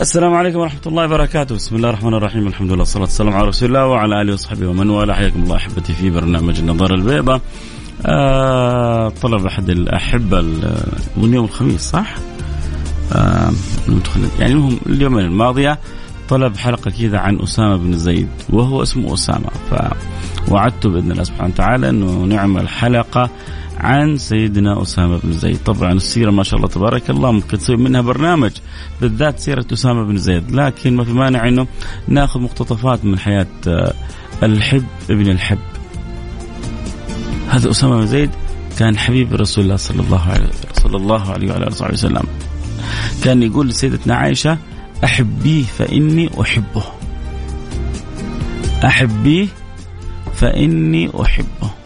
السلام عليكم ورحمة الله وبركاته، بسم الله الرحمن الرحيم، الحمد لله والصلاة والسلام على رسول الله وعلى آله وصحبه ومن والاه، حياكم الله أحبتي في برنامج النظارة البيضاء. آه طلب أحد الأحبة واليوم الخميس صح؟ آه يعني المهم اليومين الماضية طلب حلقة كذا عن أسامة بن زيد وهو اسمه أسامة فوعدته بإذن الله سبحانه وتعالى أنه نعمل حلقة عن سيدنا أسامة بن زيد. طبعا السيرة ما شاء الله تبارك الله ممكن تسوي منها برنامج بالذات سيرة أسامة بن زيد. لكن ما في مانع أنه نأخذ مقتطفات من حياة آه، الحب ابن الحب. هذا أسامة بن زيد كان حبيب رسول الله صلى الله عليه صلى الله عليه وعلى آله وسلم. كان يقول لسيدتنا عائشة أحبيه فإني أحبه. أحبيه فإني أحبه.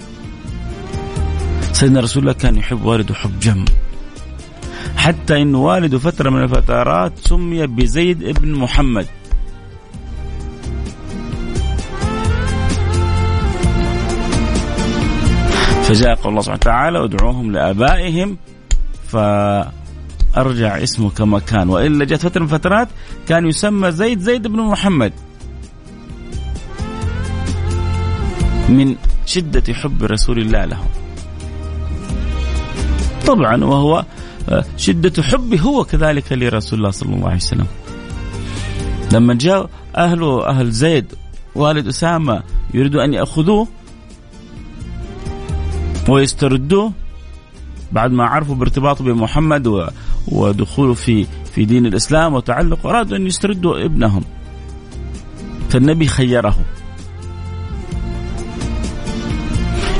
سيدنا رسول الله كان يحب والده حب جم. حتى انه والده فترة من الفترات سمي بزيد ابن محمد. فجاء قول الله سبحانه وتعالى ادعوهم لآبائهم فأرجع اسمه كما كان. وإلا جاءت فترة من الفترات كان يسمى زيد زيد بن محمد. من شدة حب رسول الله لهم طبعا وهو آه، شدة حبه هو كذلك لرسول الله صلى الله عليه وسلم. لما جاء أهله أهل زيد والد أسامة يريدوا أن يأخذوه ويستردوه بعد ما عرفوا بارتباطه بمحمد ودخوله في في دين الإسلام وتعلق أرادوا أن يستردوا ابنهم. فالنبي خيره.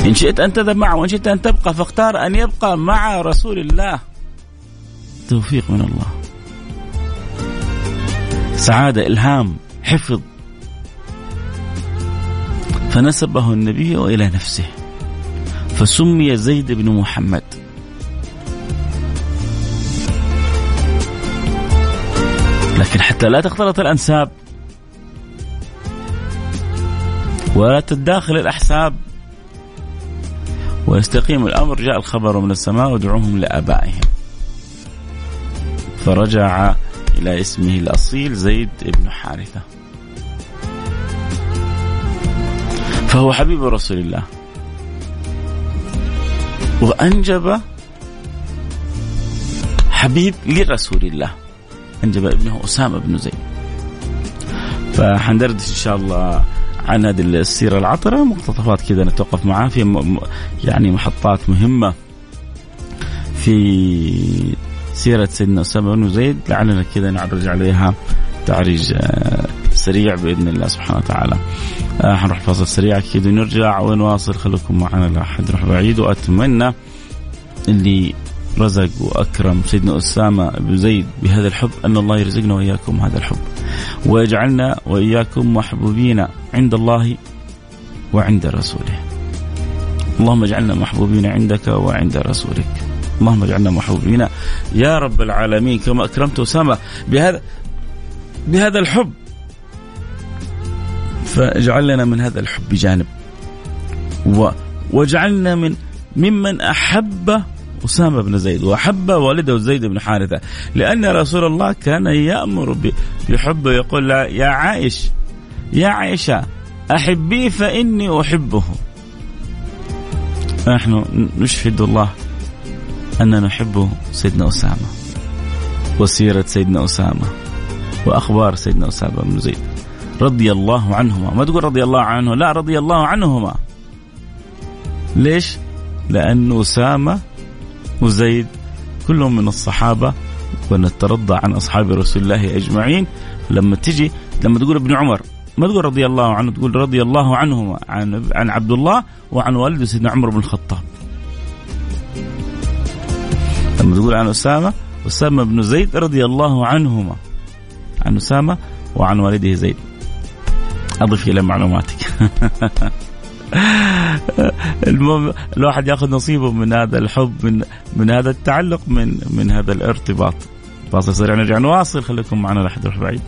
إن شئت أن تذهب معه وإن شئت أن تبقى فاختار أن يبقى مع رسول الله. توفيق من الله. سعادة إلهام حفظ. فنسبه النبي إلى نفسه. فسمي زيد بن محمد. لكن حتى لا تختلط الأنساب. ولا تتداخل الأحساب. ويستقيم الأمر جاء الخبر من السماء ودعوهم لآبائهم. فرجع إلى اسمه الأصيل زيد بن حارثة. فهو حبيب رسول الله. وأنجب حبيب لرسول الله. أنجب ابنه أسامة بن زيد. فحندردش إن شاء الله عن هذه السيرة العطرة. مقتطفات كذا نتوقف معاه. في يعني محطات مهمة في سيرة سيدنا أسامة بن زيد. لعلنا كذا نعرج عليها تعريج آه، سريع بإذن الله سبحانه وتعالى. آه، حنروح فاصل سريع أكيد ونرجع. ونواصل خليكم معنا لا احد يروح بعيد وأتمنى اللي رزق وأكرم سيدنا أسامة بن زيد بهذا الحب أن الله يرزقنا وإياكم هذا الحب. ويجعلنا وإياكم محبوبين عند الله وعند رسوله. اللهم اجعلنا محبوبين عندك وعند رسولك. اللهم اجعلنا محبوبين يا رب العالمين كما أكرمت أسامة بهذا بهذا الحب. فاجعل لنا من هذا الحب جانب. واجعلنا من ممن أحب أسامة بن زيد وأحب والده زيد بن حارثة لأن رسول الله كان يأمر بحبه يقول يا عائش يا عائشة أحبي فإني أحبه. نحن نشهد الله أننا نحب سيدنا أسامة وسيرة سيدنا أسامة وأخبار سيدنا أسامة بن زيد رضي الله عنهما. ما تقول رضي الله عنه؟ لا رضي الله عنهما. ليش؟ لأن أسامة وزيد كلهم من الصحابة ونترضى عن أصحاب رسول الله أجمعين. لما تجي لما تقول ابن عمر ما تقول رضي الله عنه تقول رضي الله عنهما عن عن عبد الله وعن والده سيدنا عمر بن الخطاب. لما تقول عن أسامة أسامة بن زيد رضي الله عنهما. عن أسامة وعن والده زيد. أضف إلى معلوماتك. المهم الواحد ياخذ نصيبه من هذا الحب من من هذا التعلق من من هذا الارتباط. فاصل سريع نرجع نواصل. خليكم معنا لحد يروح بعيد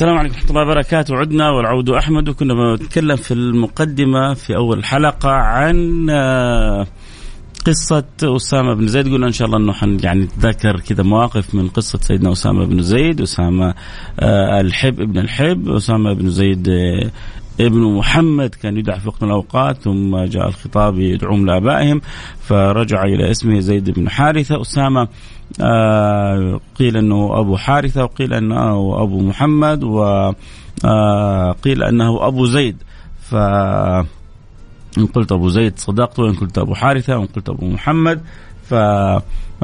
السلام عليكم ورحمة الله وبركاته. عدنا والعود أحمد وكنا بنتكلم في المقدمة في أول حلقة عن آه، قصة أسامة بن زيد. قلنا إن شاء الله أنه حن يعني نتذكر كذا مواقف من قصة سيدنا أسامة بن زيد أسامة آه، الحب ابن الحب أسامة بن زيد آه، ابن محمد كان يدعى في وقت من الأوقات ثم جاء الخطاب يدعوهم لآبائهم فرجع إلى اسمه زيد بن حارثة. أسامة آه قيل أنه أبو حارثة وقيل أنه أبو محمد وقيل آه أنه أبو زيد. ف إن قلت أبو زيد صدقت وإن قلت أبو حارثة وإن قلت أبو محمد. ف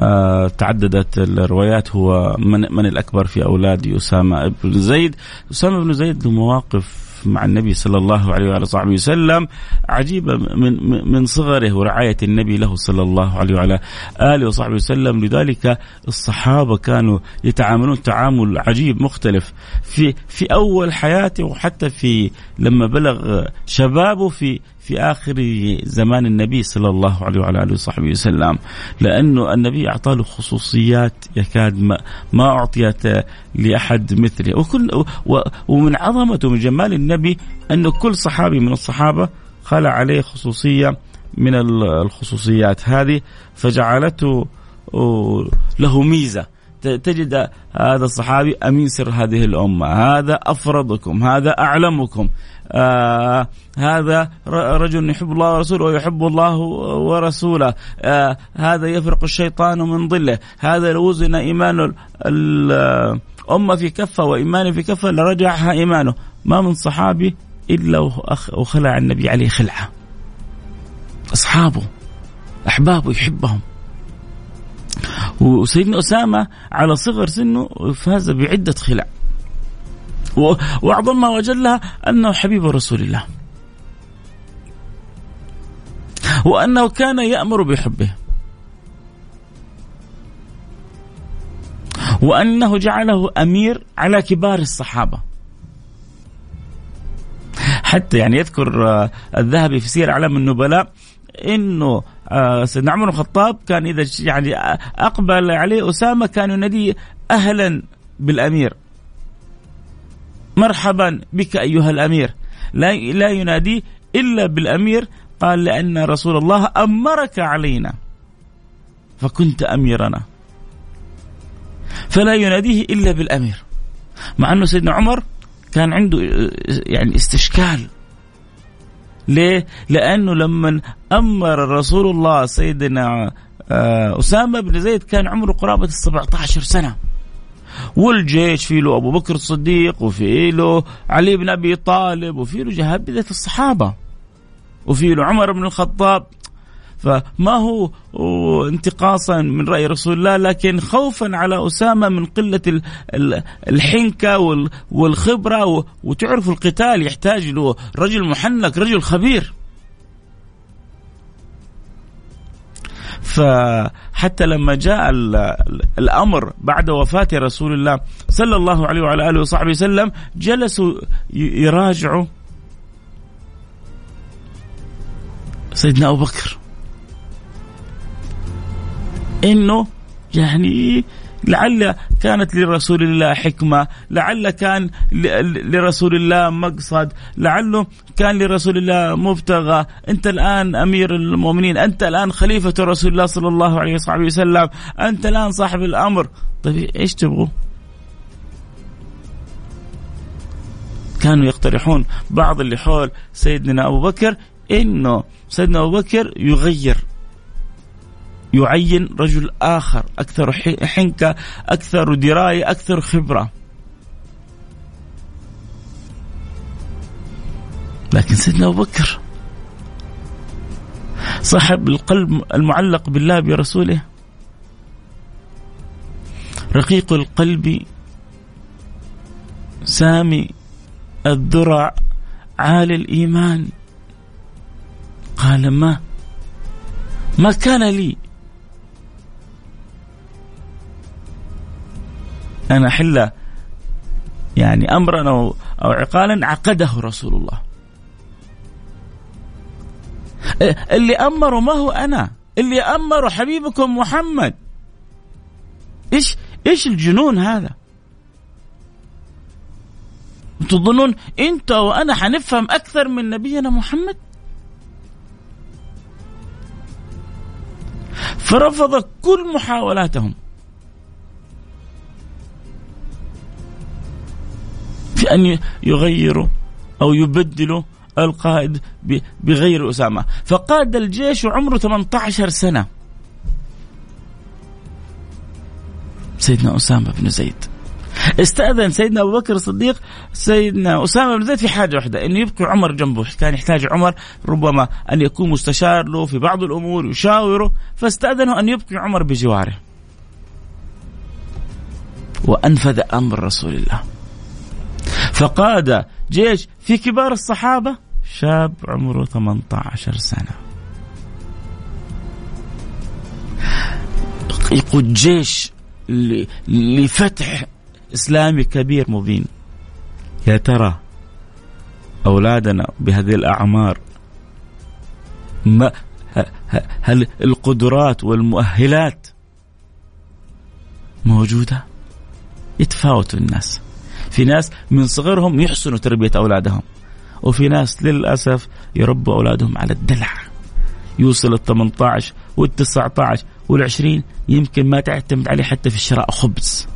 آه، تعددت الروايات هو من من الأكبر في أولاد أسامة بن زيد، أسامة بن زيد له مواقف مع النبي صلى الله عليه وعلى صحبه وسلم عجيبة من من صغره ورعاية النبي له صلى الله عليه وعلى آله وصحبه وسلم. لذلك الصحابة كانوا يتعاملون تعامل عجيب مختلف في في أول حياته وحتى في لما بلغ شبابه في في آخر زمان النبي صلى الله عليه وعلى آله وصحبه وسلم لأنه النبي أعطى له خصوصيات يكاد ما, ما أعطيت لأحد مثله. وكل ومن عظمته ومن جمال النبي انه كل صحابي من الصحابة خلع عليه خصوصية من الخصوصيات هذه فجعلته له ميزة. تجد هذا الصحابي أمين سر هذه الأمة، هذا أفرضكم، هذا أعلمكم، آه هذا رجل يحب الله ورسوله ويحب الله ورسوله. آه هذا يفرق الشيطان من ظله. هذا لو وزن إيمان الأمة في كفة وإيمان في كفة لرجعها إيمانه. ما من صحابي إلا وخلع النبي عليه خلعة. أصحابه أحبابه يحبهم. وسيدنا أسامة على صغر سنه فاز بعدة خلع واعظمها واجلها أنه حبيب رسول الله. وأنه كان يأمر بحبه. وأنه جعله أمير على كبار الصحابة. حتى يعني يذكر آه، الذهبي في سير اعلام النبلاء آه، سيدنا عمر الخطاب كان إذا يعني أقبل عليه أسامة كان ينادي أهلا بالأمير مرحبا بك أيها الأمير. لا, لا يناديه إلا بالأمير قال لأن رسول الله أمرك علينا فكنت أميرنا فلا يناديه إلا بالأمير مع أنه سيدنا عمر كان عنده يعني استشكال. ليه؟ لأنه لما أمر رسول الله سيدنا آه، أسامة بن زيد كان عمره قرابة السبعة عشر سنة والجيش في له أبو بكر الصديق وفي له علي بن أبي طالب وفي له جهابذه الصحابة وفي له عمر بن الخطاب فما هو انتقاصا من رأي رسول الله لكن خوفا على أسامة من قلة الحنكة والخبرة وتعرف القتال يحتاج له رجل محنك رجل خبير. فحتى لما جاء الأمر بعد وفاة رسول الله صلى الله عليه وعلى آله وصحبه وسلم جلسوا يراجعوا سيدنا أبو بكر. إنه يعني لعل كانت لرسول الله حكمة لعل كان لرسول الله مقصد لعله كان لرسول الله مبتغى. أنت الآن أمير المؤمنين أنت الآن خليفة رسول الله صلى الله عليه وصحبه وسلم أنت الآن صاحب الأمر. طيب إيش تبغوا؟ كانوا يقترحون بعض اللي حول سيدنا أبو بكر إنه سيدنا أبو بكر يغير. يعين رجل آخر أكثر حنكة أكثر دراية أكثر خبرة. لكن سيدنا أبو بكر صاحب القلب المعلق بالله برسوله رقيق القلب سامي الذرع عالي الإيمان. قال ما ما كان لي أن أحل يعني أمرا أو, عقالا عقده رسول الله. اللي أمره ما هو أنا اللي أمره حبيبكم محمد. إيش إيش الجنون هذا؟ تظنون أنت وأنا حنفهم أكثر من نبينا محمد؟ فرفض كل محاولاتهم. أن يغيروا أو يبدلوا القائد بغير أسامة. فقاد الجيش وعمره 18 سنة. سيدنا أسامة بن زيد. استأذن سيدنا أبو بكر الصديق سيدنا أسامة بن زيد في حاجة واحدة أنه يبقي عمر جنبه. كان يحتاج عمر ربما أن يكون مستشار له في بعض الأمور يشاوره فاستأذنه أن يبقي عمر بجواره. وأنفذ أمر رسول الله. فقاد جيش في كبار الصحابة. شاب عمره 18 سنة. يقود جيش لفتح إسلامي كبير مبين. يا ترى أولادنا بهذه الأعمار ما هل القدرات والمؤهلات موجودة؟ يتفاوت الناس. في ناس من صغرهم يحسنوا تربية أولادهم وفي ناس للأسف يربوا أولادهم على الدلع يوصل ال 18 وال 19 وال 20 يمكن ما تعتمد عليه حتى في شراء خبز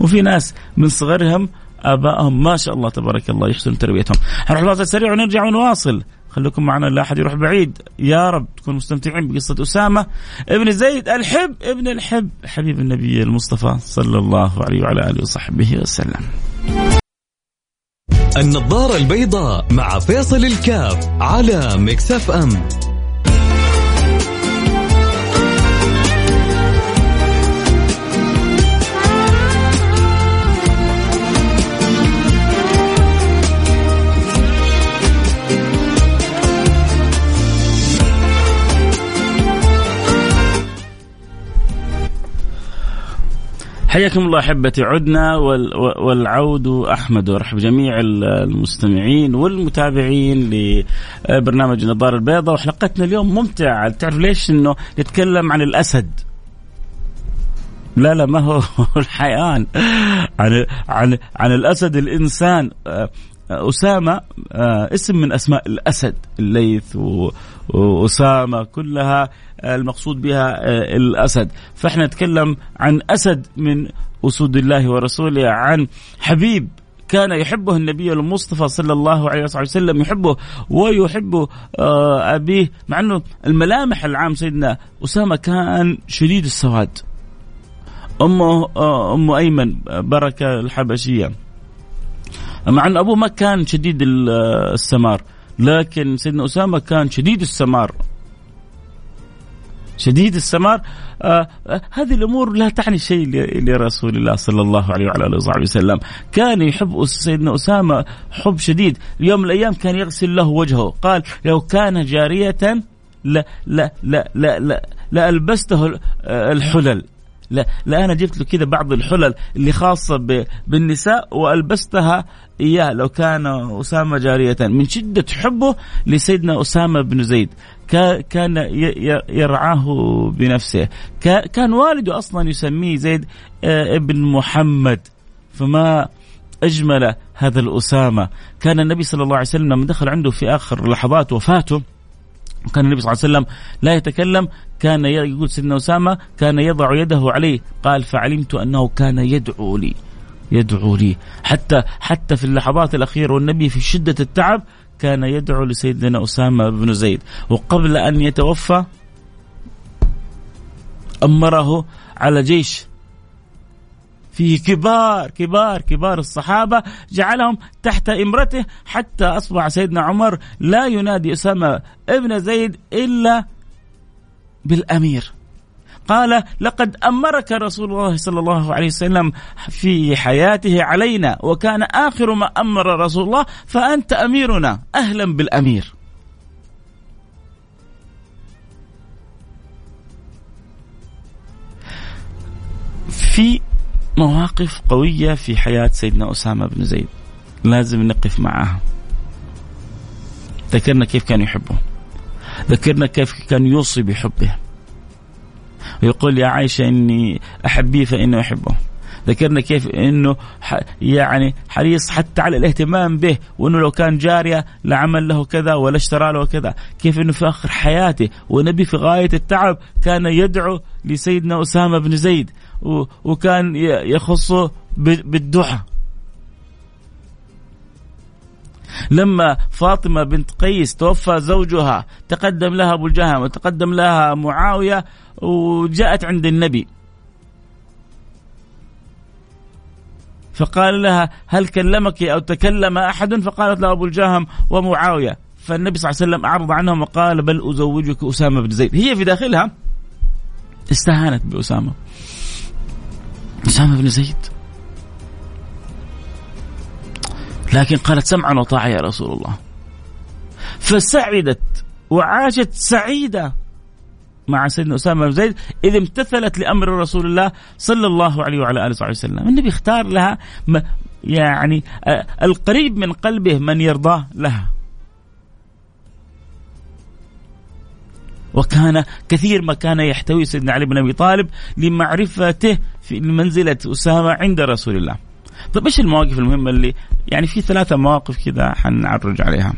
وفي ناس من صغرهم آبائهم ما شاء الله تبارك الله يحسن تربيتهم. حنروح فاصل سريع ونرجع ونواصل. خليكم معنا لا أحد يروح بعيد. يا رب تكونوا مستمتعين بقصة أسامة. ابن زيد الحب ابن الحب. حبيب النبي المصطفى صلى الله عليه وعلى آله وصحبه وسلم. النظارة البيضاء مع فيصل الكاف على مكسف أم. حياكم الله أحبتي عدنا والعود أحمد ورحب جميع المستمعين والمتابعين لبرنامج النظاره البيضاء وحلقتنا اليوم ممتعة. تعرف ليش؟ إنه نتكلم عن الأسد. لا لا ما هو الحيوان. عن عن عن الأسد الإنسان. أسامة اسم من أسماء الأسد الليث وأسامة كلها المقصود بها الأسد. فإحنا نتكلم عن أسد من أسود الله ورسوله عن حبيب كان يحبه النبي المصطفى صلى الله عليه وسلم يحبه ويحب أبيه مع أنه الملامح العام سيدنا أسامة كان شديد السواد. أمه أم أيمن بركة الحبشية. مع أن أبوه ما كان شديد السمار. لكن سيدنا أسامة كان شديد السمار. شديد السمار. آه آه هذه الأمور لا تعني شيء لرسول الله صلى الله عليه وعلى آله وصحبه وسلم، كان يحب سيدنا أسامة حب شديد، يوم من الأيام كان يغسل له وجهه، قال لو كان جارية لا لا لا لا لا, لا ألبسته الحلل. لا لا أنا جبت له كذا بعض الحلل اللي خاصة بالنساء وألبستها إياه لو كان أسامة جارية. من شدة حبه لسيدنا أسامة بن زيد. كان يرعاه بنفسه. كان والده أصلا يسميه زيد آه، ابن محمد. فما أجمل هذا الأسامة. كان النبي صلى الله عليه وسلم لما دخل عنده في آخر لحظات وفاته كان النبي صلى الله عليه وسلم لا يتكلم. كان يقول سيدنا أسامة كان يضع يده عليه. قال فعلمت أنه كان يدعو لي. يدعو لي. حتى حتى في اللحظات الأخيرة والنبي في شدة التعب كان يدعو لسيدنا أسامة بن زيد. وقبل أن يتوفى أمره على جيش. فيه كبار كبار كبار الصحابة جعلهم تحت إمرته حتى أصبح سيدنا عمر لا ينادي أسامة ابن زيد إلا بالأمير. قال لقد أمرك رسول الله صلى الله عليه وسلم في حياته علينا وكان آخر ما أمر رسول الله فأنت أميرنا أهلا بالأمير. في مواقف قوية في حياة سيدنا أسامة بن زيد. لازم نقف معها. ذكرنا كيف كان يحبه. ذكرنا كيف كان يوصي بحبه. ويقول يا عائشة إني أحبيه فإنه أحبه ذكرنا كيف إنه يعني حريص حتى على الاهتمام به وإنه لو كان جارية لعمل له كذا ولا اشترى له كذا، كيف إنه في آخر حياته ونبي في غاية التعب كان يدعو لسيدنا أسامة بن زيد وكان يخصه بالدعاء. لما فاطمة بنت قيس توفى زوجها تقدم لها أبو الجهم وتقدم لها معاوية وجاءت عند النبي. فقال لها هل كلمك أو تكلم أحد؟ فقالت له أبو الجهم ومعاوية. فالنبي صلى الله عليه وسلم أعرض عنهم وقال بل أزوجك أسامة بن زيد. هي في داخلها استهانت بأسامة. أسامة بن زيد. لكن قالت سمعا وطاعة يا رسول الله. فسعدت وعاشت سعيدة مع سيدنا أسامة بن زيد إذ امتثلت لأمر رسول الله صلى الله عليه وعلى آله وصحبه وسلم. النبي اختار لها يعني القريب من قلبه من يرضاه لها. وكان كثير ما كان يحتوي سيدنا علي بن أبي طالب لمعرفته في منزله أسامة عند رسول الله. طيب إيش المواقف المهمة اللي يعني في ثلاثة مواقف كذا حنعرج عليها.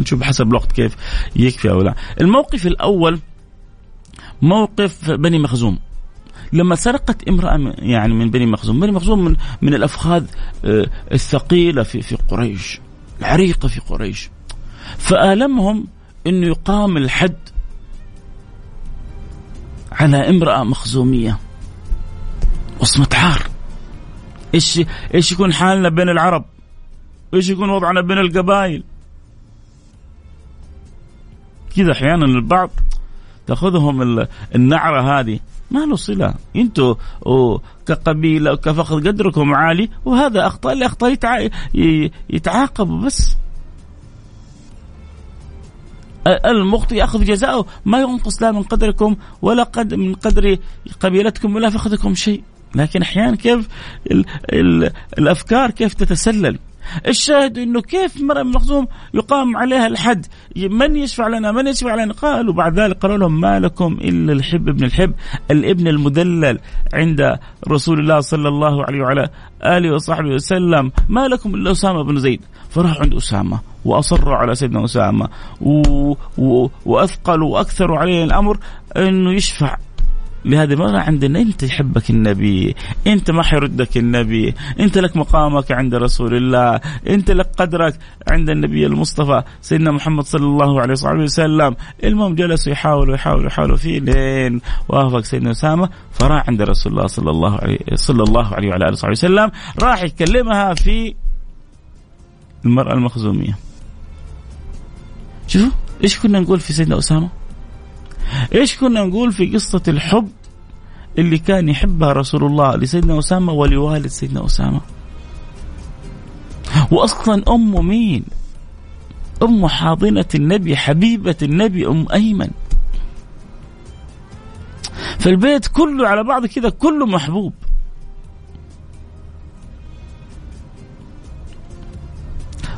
نشوف حسب الوقت كيف يكفي أو لا. الموقف الأول موقف بني مخزوم. لما سرقت امرأة يعني من بني مخزوم، بني مخزوم من من الأفخاذ آه، الثقيلة في في قريش، العريقة في قريش. فآلمهم إنه يقام الحد على امرأة مخزومية وصمة عار إيش إيش يكون حالنا بين العرب؟ إيش يكون وضعنا بين القبائل؟ كذا أحيانا البعض تأخذهم النعرة هذه. ما له صلة. أنتم كقبيلة وكفخذ قدركم عالي وهذا أخطاء اللي أخطاء يتعاقبوا بس. المخطئ يأخذ جزاءه ما ينقص لا من قدركم ولا قد من قدر قبيلتكم ولا فخذكم شيء. لكن أحيانا كيف ال ال الأفكار كيف تتسلل. الشاهد إنه كيف مرأة مخزوم يقام عليها الحد؟ من يشفع لنا؟ من يشفع لنا قالوا بعد ذلك قالوا لهم ما لكم إلا الحب ابن الحب الابن المدلل عند رسول الله صلى الله عليه وعلى آله وصحبه وسلم. ما لكم إلا أسامة بن زيد. فراحوا عند أسامة وأصروا على سيدنا أسامة. و... و... وأثقلوا وأكثروا عليه الأمر إنه يشفع. لهذه المرة عندنا إنت يحبك النبي إنت ما حيردك النبي إنت لك مقامك عند رسول الله إنت لك قدرك عند النبي المصطفى سيدنا محمد صلى الله عليه وصحبه وسلم. المهم جلسوا يحاولوا يحاولوا يحاولوا فيه لين وافق سيدنا أسامة فراح عند رسول الله صلى الله عليه صلى الله عليه وعلى آله وصحبه وسلم. راح يكلمها في المرأة المخزومية. شوفوا إيش كنا نقول في سيدنا أسامة؟ إيش كنا نقول في قصة الحب اللي كان يحبها رسول الله لسيدنا أسامة ولوالد سيدنا أسامة؟ وأصلا أمه مين؟ أم حاضنة النبي حبيبة النبي أم أيمن. فالبيت كله على بعض كذا كله محبوب.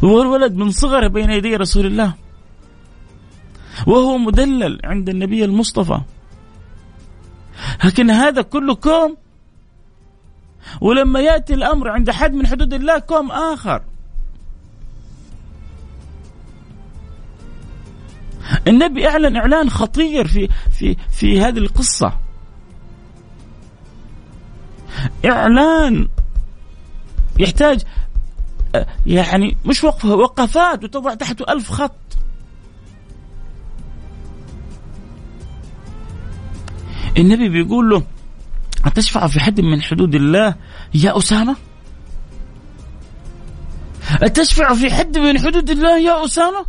والولد من صغره بين يدي رسول الله. وهو مدلل عند النبي المصطفى. لكن هذا كله كوم. ولما يأتي الأمر عند حد من حدود الله كوم آخر. النبي أعلن إعلان خطير في في في هذه القصة. إعلان يحتاج يعني مش وقفه وقفات وتضع تحته ألف خط. النبي بيقول له أتشفع في حد من حدود الله يا أسامة? أتشفع في حد من حدود الله يا أسامة؟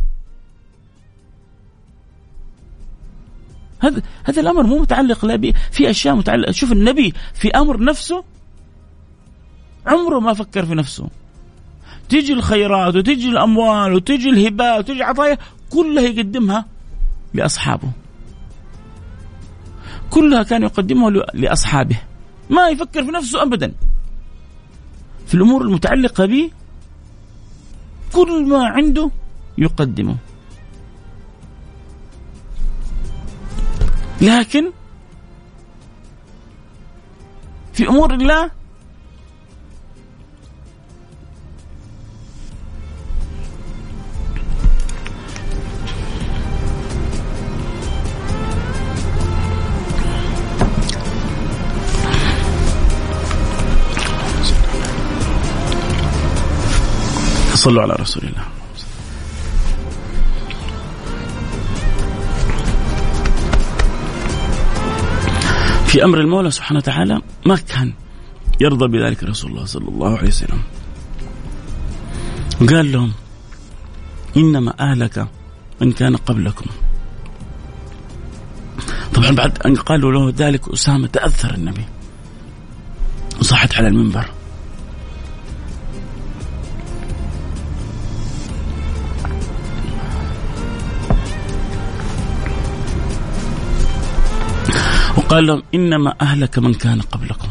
هذا هذا الأمر مو متعلق لا بي في أشياء متعلقة. شوف النبي في أمر نفسه عمره ما فكر في نفسه. تيجي الخيرات وتيجي الأموال وتيجي الهبات وتيجي عطايا كلها يقدمها لأصحابه. كلها كان يقدمها لأصحابه. ما يفكر في نفسه ابدا. في الأمور المتعلقة به كل ما عنده يقدمه. لكن في أمور الله صلوا على رسول الله. في أمر المولى سبحانه وتعالى ما كان يرضى بذلك رسول الله صلى الله عليه وسلم. وقال لهم إنما أهلك من كان قبلكم. طبعا بعد أن قالوا له ذلك أسامة تأثر النبي. وصحت على المنبر. وقال لهم إنما أهلك من كان قبلكم.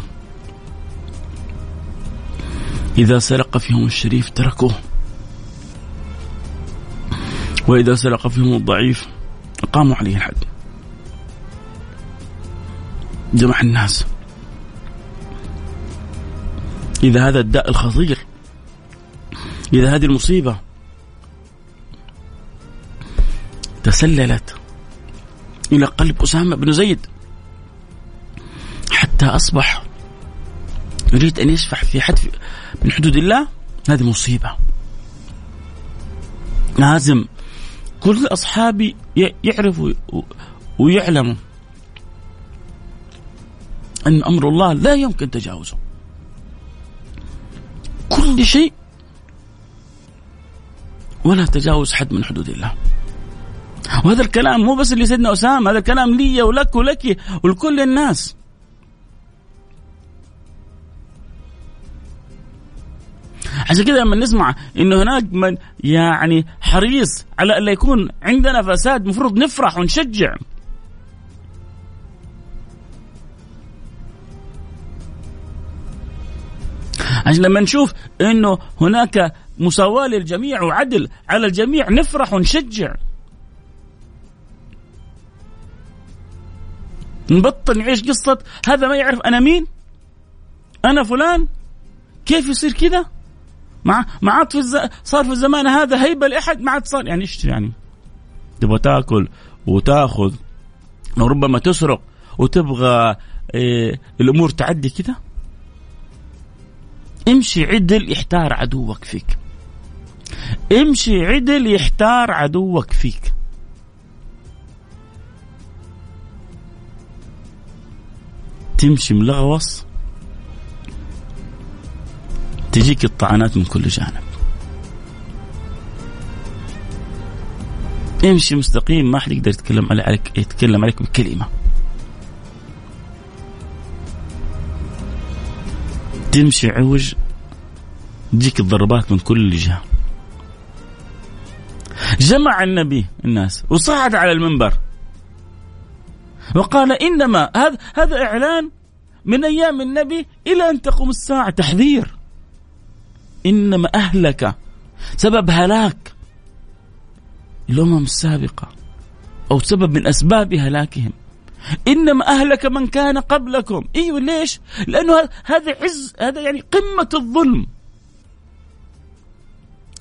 إذا سرق فيهم الشريف تركوه. وإذا سرق فيهم الضعيف أقاموا عليه الحد. جمع الناس. إذا هذا الداء الخطير إذا هذه المصيبة تسللت إلى قلب أسامة بن زيد. حتى أصبح يريد أن يشفع في حد من حدود الله هذه مصيبة. لازم كل أصحابي يعرفوا ويعلموا أن أمر الله لا يمكن تجاوزه. كل شيء ولا تجاوز حد من حدود الله. وهذا الكلام مو بس لسيدنا أسامة هذا الكلام لي ولك ولك ولكل الناس. عشان كذا لما نسمع إنه هناك من يعني حريص على الا يكون عندنا فساد المفروض نفرح ونشجع. عشان لما نشوف إنه هناك مساواة للجميع وعدل على الجميع نفرح ونشجع. نبطل نعيش قصة هذا ما يعرف أنا مين؟ أنا فلان؟ كيف يصير كذا؟ ما ما عاد في الز... صار في الزمان هذا هيبة لأحد ما عاد صار. يعني إيش يعني؟ تبغى تأكل وتأخذ وربما تسرق وتبغى إيه الأمور تعدي كذا امشي عدل يحتار عدوك فيك. امشي عدل يحتار عدوك فيك. تمشي ملغوص؟ تجيك الطعنات من كل جانب. امشي مستقيم ما حد يقدر يتكلم عليك يتكلم عليك بكلمة. تمشي عوج تجيك الضربات من كل جهة. جمع النبي الناس وصعد على المنبر. وقال إنما هذا هذا إعلان من أيام النبي إلى أن تقوم الساعة تحذير. إنما أهلك. سبب هلاك. الأمم السابقة أو سبب من أسباب هلاكهم. إنما أهلك من كان قبلكم. أيوة ليش؟ لأنه هذا عز هذا يعني قمة الظلم.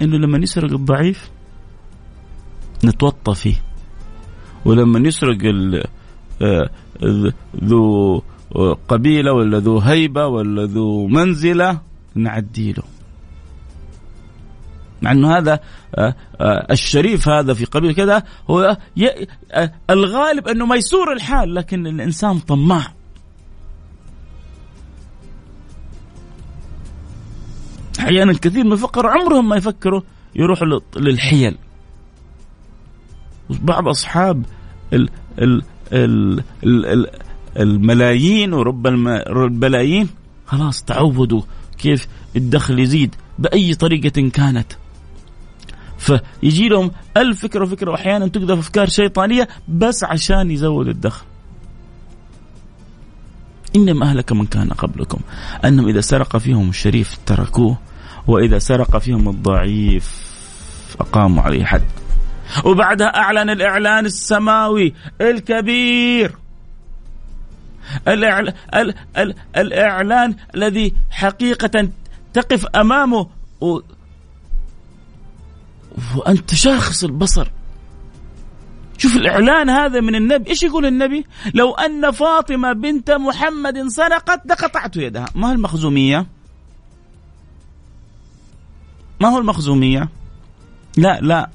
إنه لما يسرق الضعيف نتوطى فيه. ولما يسرق آه، ذو قبيلة ولا ذو هيبة ولا ذو منزلة نعديله مع إنه هذا آه، آه، الشريف هذا في قبيلة كذا هو الغالب إنه ميسور الحال لكن الإنسان طماع. أحيانا كثير من الفقراء عمرهم ما يفكروا يروحوا للحيل. بعض أصحاب ال ال ال ال الملايين ورب البلايين خلاص تعودوا كيف الدخل يزيد بأي طريقة كانت. فيجي لهم ألف فكرة وفكرة وأحيانا تقذف أفكار شيطانية بس عشان يزود الدخل. إنما أهلك من كان قبلكم أنهم إذا سرق فيهم الشريف تركوه وإذا سرق فيهم الضعيف أقاموا عليه حد. وبعدها أعلن الإعلان السماوي الكبير. الإعلان الذي حقيقة تقف أمامه و... وأنت شاخص البصر. شوف الإعلان هذا من النبي. إيش يقول النبي؟ لو أن فاطمة بنت محمد سرقت لقطعت يدها. ما هو المخزومية؟ ما هو المخزومية؟ لا لا.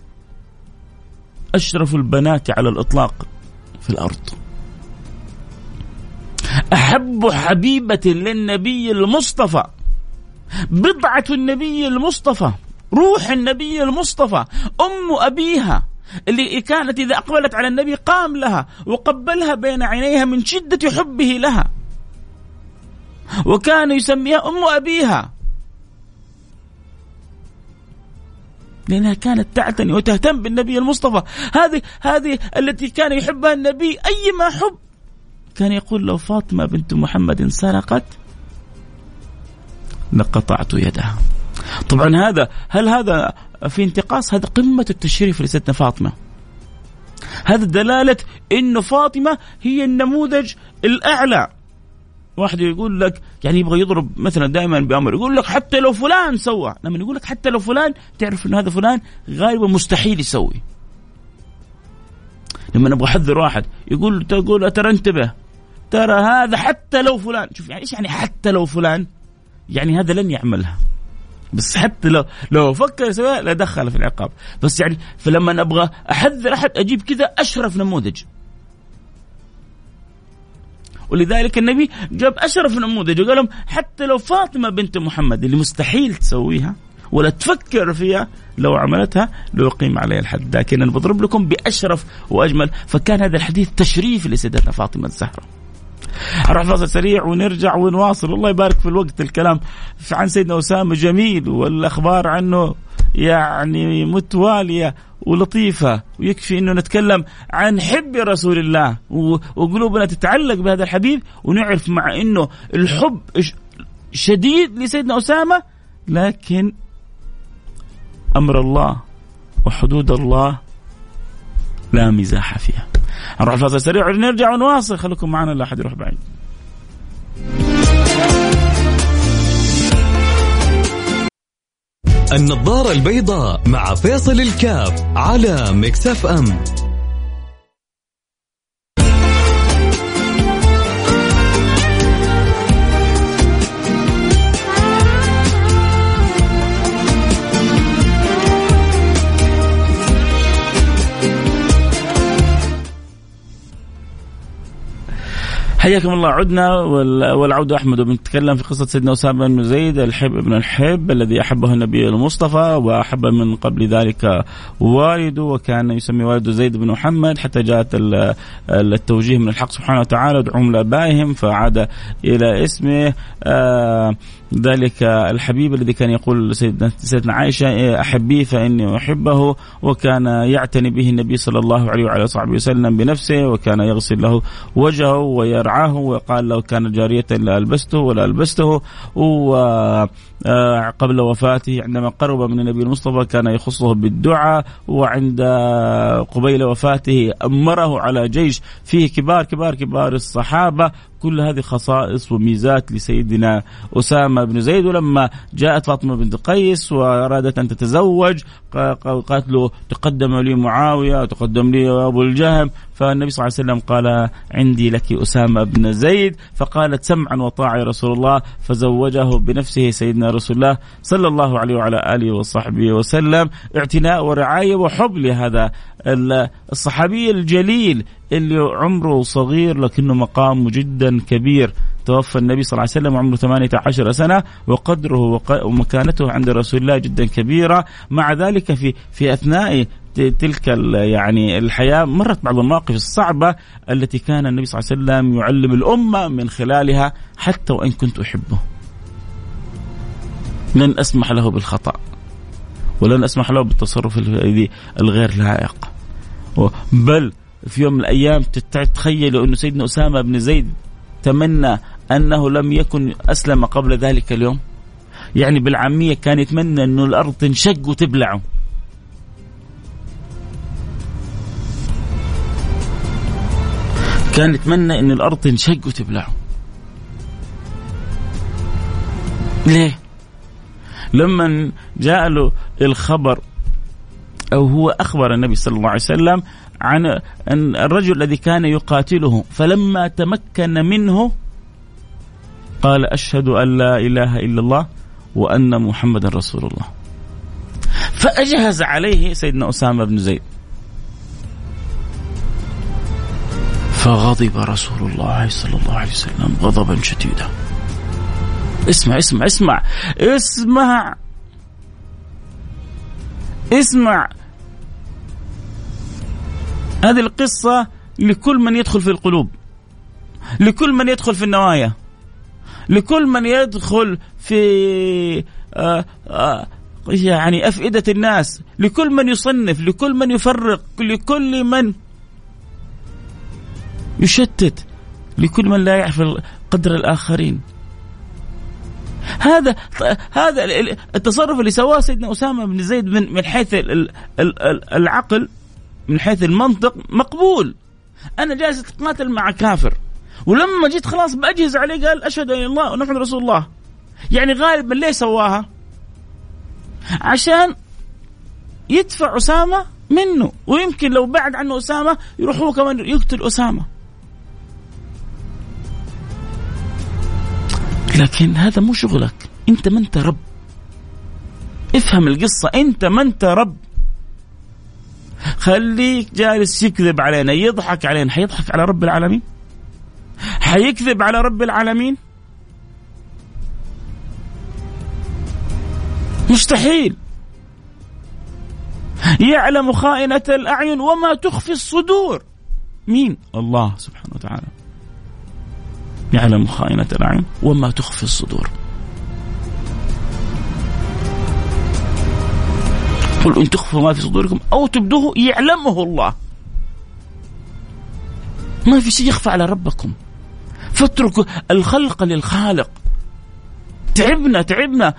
أشرف البنات على الإطلاق في الأرض. أحب حبيبة للنبي المصطفى. بضعة النبي المصطفى. روح النبي المصطفى أم أبيها اللي كانت إذا أقبلت على النبي قام لها وقبلها بين عينيها من شدة حبه لها. وكان يسميها أم أبيها. لأنها كانت تعتني وتهتم بالنبي المصطفى. هذه هذه التي كان يحبها النبي أي ما حب. كان يقول لو فاطمة بنت محمد سرقت لقطعت يدها. طبعا هذا هل هذا في انتقاص؟ هذا قمة التشريف لستنا فاطمة. هذا دلالة أن فاطمة هي النموذج الأعلى. واحد يقول لك يعني يبغى يضرب مثلا دائما بأمر يقول لك حتى لو فلان سوى. لما يقول لك حتى لو فلان تعرف إن هذا فلان غالبا مستحيل يسوي. لما نبغى أحذر واحد يقول تقول ترى انتبه ترى هذا حتى لو فلان. شوف يعني إيش يعني حتى لو فلان؟ يعني هذا لن يعملها. بس حتى لو لو فكر يسويها لدخل في العقاب. بس يعني فلما أبغى أحذر أحد أجيب كذا أشرف نموذج. ولذلك النبي جاب أشرف نموذج وقال لهم حتى لو فاطمة بنت محمد اللي مستحيل تسويها ولا تفكر فيها لو عملتها لو يقيم عليها الحد. لكن أنا بضرب لكم بأشرف وأجمل. فكان هذا الحديث تشريف لسيدتنا فاطمة الزهراء. نروح فاصل سريع ونرجع ونواصل الله يبارك في الوقت الكلام عن سيدنا أسامة جميل والأخبار عنه يعني متوالية ولطيفة ويكفي إنه نتكلم عن حب رسول الله وقلوبنا تتعلق بهذا الحبيب ونعرف مع إنه الحب شديد لسيدنا أسامة لكن أمر الله وحدود الله لا مزاح فيها. نروح الفاصل سريع ونرجع ونواصل خليكم معنا لا أحد يروح بعيد. النظارة البيضاء مع فيصل الكاف على مكسف أم حياكم الله. عدنا والعودة أحمد. وبنتكلم في قصة سيدنا أسامة بن زيد الحب ابن الحب الذي أحبه النبي المصطفى وأحب من قبل ذلك والده وكان يسمي والده زيد بن محمد حتى جاءت التوجيه من الحق سبحانه وتعالى. ادعوهم لآبائهم فعاد إلى اسمه. آه ذلك الحبيب الذي كان يقول سيدنا, سيدنا عائشة أحبيه فإني أحبه. وكان يعتني به النبي صلى الله عليه وعلى صحبه وسلم بنفسه وكان يغسل له وجهه ويرعاه وقال لو كان جارية لألبسته ولا ألبسته وقبل وفاته عندما قرب من النبي المصطفى كان يخصه بالدعاء وعند قبيل وفاته أمره على جيش. فيه كبار كبار كبار الصحابة. كل هذه خصائص وميزات لسيدنا أسامة بن زيد. ولما جاءت فاطمة بنت قيس وأرادت أن تتزوج قالت له تقدم لي معاوية وتقدم لي أبو الجهم. فالنبي صلى الله عليه وسلم قال عندي لك أسامة بن زيد. فقالت سمعا وطاعة يا رسول الله. فزوجه بنفسه سيدنا رسول الله صلى الله عليه وعلى آله وصحبه وسلم اعتناء ورعاية وحب لهذا الصحابي الجليل اللي عمره صغير لكنه مقامه جدا كبير. توفى النبي صلى الله عليه وسلم وعمره 18 سنة وقدره ومكانته عند رسول الله جدا كبيرة. مع ذلك في في أثناء تلك يعني الحياة مرت بعض المواقف الصعبة التي كان النبي صلى الله عليه وسلم يعلم الأمة من خلالها حتى وإن كنت أحبه. لن أسمح له بالخطأ ولن أسمح له بالتصرف الغير لائق. بل في يوم من الأيام تتخيلوا أنه سيدنا أسامة بن زيد تمنى أنه لم يكن أسلم قبل ذلك اليوم. يعني بالعامية كان يتمنى أنه الأرض تنشق وتبلعه. كان يتمنى أن الأرض تنشق وتبلعه. ليه؟ لما جاء له الخبر أو هو أخبر النبي صلى الله عليه وسلم عن الرجل الذي كان يقاتله فلما تمكن منه قال أشهد أن لا إله إلا الله وأن محمدا رسول الله. فأجهز عليه سيدنا أسامة بن زيد. فغضب رسول الله صلى الله عليه وسلم غضبا شديدا. اسمع اسمع اسمع. اسمع. اسمع. هذه القصة لكل من يدخل في القلوب. لكل من يدخل في النوايا. لكل من يدخل في آآ آآ يعني أفئدة الناس. لكل من يصنف لكل من يفرق لكل من يشتت لكل من لا يعرف قدر الآخرين. هذا هذا التصرف اللي سواه سيدنا أسامة بن زيد من من حيث العقل من حيث المنطق مقبول. أنا جالس أتقاتل مع كافر. ولما جيت خلاص بأجهز عليه قال أشهد أن الله ونحن رسول الله. يعني غالبا ليه سواها؟ عشان يدفع أسامة منه. ويمكن لو بعد عنه أسامة يروح هو كمان يقتل أسامة. لكن هذا مو شغلك. أنت ما أنت رب. افهم القصة. أنت ما أنت رب. خليك جالس يكذب علينا. يضحك علينا. حيضحك على رب العالمين؟ حيكذب على رب العالمين؟ مستحيل. يعلم خائنة الأعين وما تخفي الصدور. مين؟ الله سبحانه وتعالى. يعلم خائنة الأعين وما تخفي الصدور. قل إن تخفوا ما في صدوركم أو تبدوه يعلمه الله. ما في شيء يخفى على ربكم. فاتركوا الخلق للخالق. تعبنا تعبنا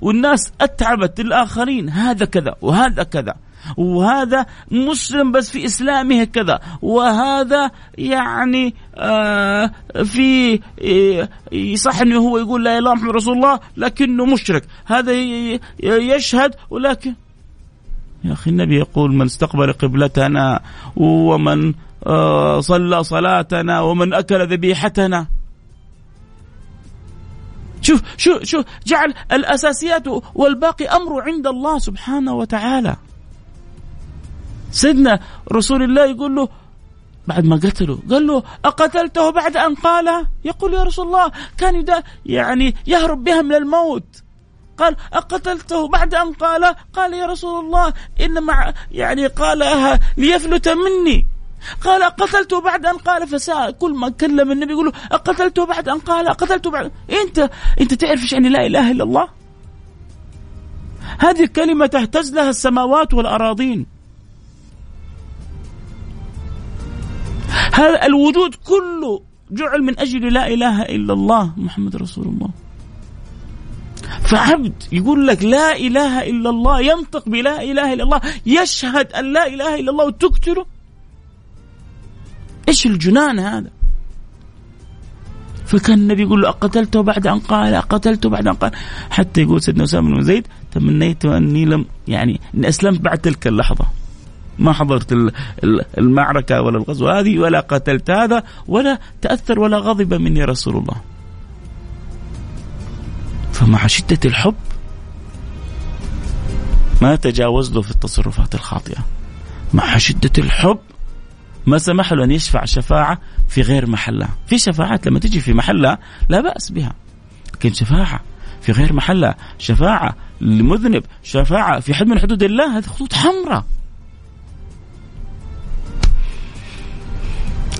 والناس أتعبت الاخرين هذا كذا وهذا كذا. وهذا مسلم بس في إسلامه كذا. وهذا يعني آه في يصح إنه هو يقول لا إله إلا محمد رسول الله لكنه مشرك. هذا يشهد ولكن يا أخي النبي يقول من استقبل قبلتنا ومن آه صلى صلاتنا ومن أكل ذبيحتنا. شوف شوف شوف جعل الأساسيات والباقي امره عند الله سبحانه وتعالى. سيدنا رسول الله يقول له بعد ما قتله قال له أقتلته بعد أن قال؟ يقول يا رسول الله كان يعني يهرب بها من الموت. قال أقتلته بعد أن قال؟ قال يا رسول الله إن مع يعني قالها ليفلت مني. قال قتلته بعد أن قال؟ فساء كل ما كلم النبي يقول له أقتلته بعد أن قال؟ أقتلته بعد أنت أنت تعرف إيش يعني لا إله إلا الله؟ هذه الكلمة تهتز لها السماوات والأراضين. هذا الوجود كله جعل من أجل لا إله إلا الله محمد رسول الله. فعبد يقول لك لا إله إلا الله ينطق بلا إله إلا الله يشهد أن لا إله إلا الله وتقتله. إيش الجنان هذا؟ فكان النبي يقول له أقتلته بعد أن قال أقتلته بعد أن قال. حتى يقول سيدنا أسامة بن زيد تمنيت أني لم يعني أني أسلمت بعد تلك اللحظة. ما حضرت المعركة ولا الغزو هذه ولا قتلت هذا ولا تأثر ولا غضب مني رسول الله. فمع شدة الحب ما تجاوز له في التصرفات الخاطئة. مع شدة الحب ما سمح له أن يشفع شفاعة في غير محلها في شفاعات لما تجي في محلها لا بأس بها لكن شفاعة في غير محلها شفاعة لمذنب شفاعة في حد من حدود الله هذه خطوط حمراء.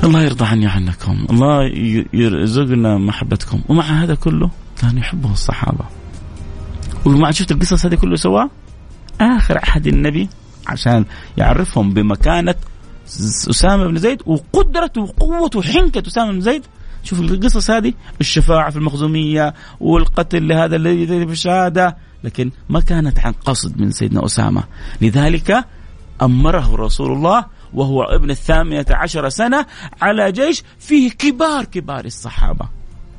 الله يرضى عني عنكم الله يرزقنا محبتكم. ومع هذا كله كان يحبه الصحابة. ومع شفت القصص هذه كله سواء آخر عهد النبي عشان يعرفهم بمكانة أسامة بن زيد وقدرة وقوة وحنكة أسامة بن زيد. شوف القصص هذه الشفاعة في المخزومية والقتل لهذا الذي في الشهادة لكن ما كانت عن قصد من سيدنا أسامة. لذلك أمره رسول الله وهو ابن الثامنة عشر سنة على جيش فيه كبار كبار الصحابة.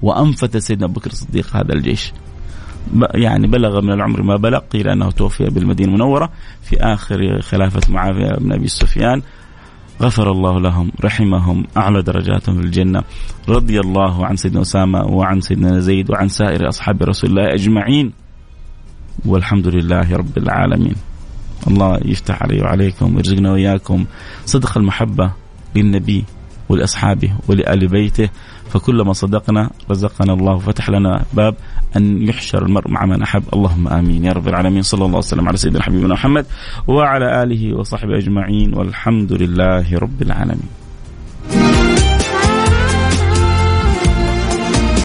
وأنفت سيدنا بكر الصديق هذا الجيش. يعني بلغ من العمر ما بلغ قيل أنه توفي بالمدينة المنورة في آخر خلافة معاوية بن أبي سفيان. غفر الله لهم رحمهم أعلى درجاتهم في الجنة. رضي الله عن سيدنا أسامة وعن سيدنا زيد وعن سائر أصحاب رسول الله أجمعين. والحمد لله رب العالمين. الله يفتح علي وعليكم ويرزقنا وإياكم صدق المحبة للنبي ولأصحابه ولآل بيته. فكلما صدقنا رزقنا الله وفتح لنا باب أن يحشر المرء مع من أحب. اللهم آمين. يا رب العالمين. صلى الله وسلم على سيدنا حبيبنا محمد وعلى آله وصحبه أجمعين. والحمد لله رب العالمين.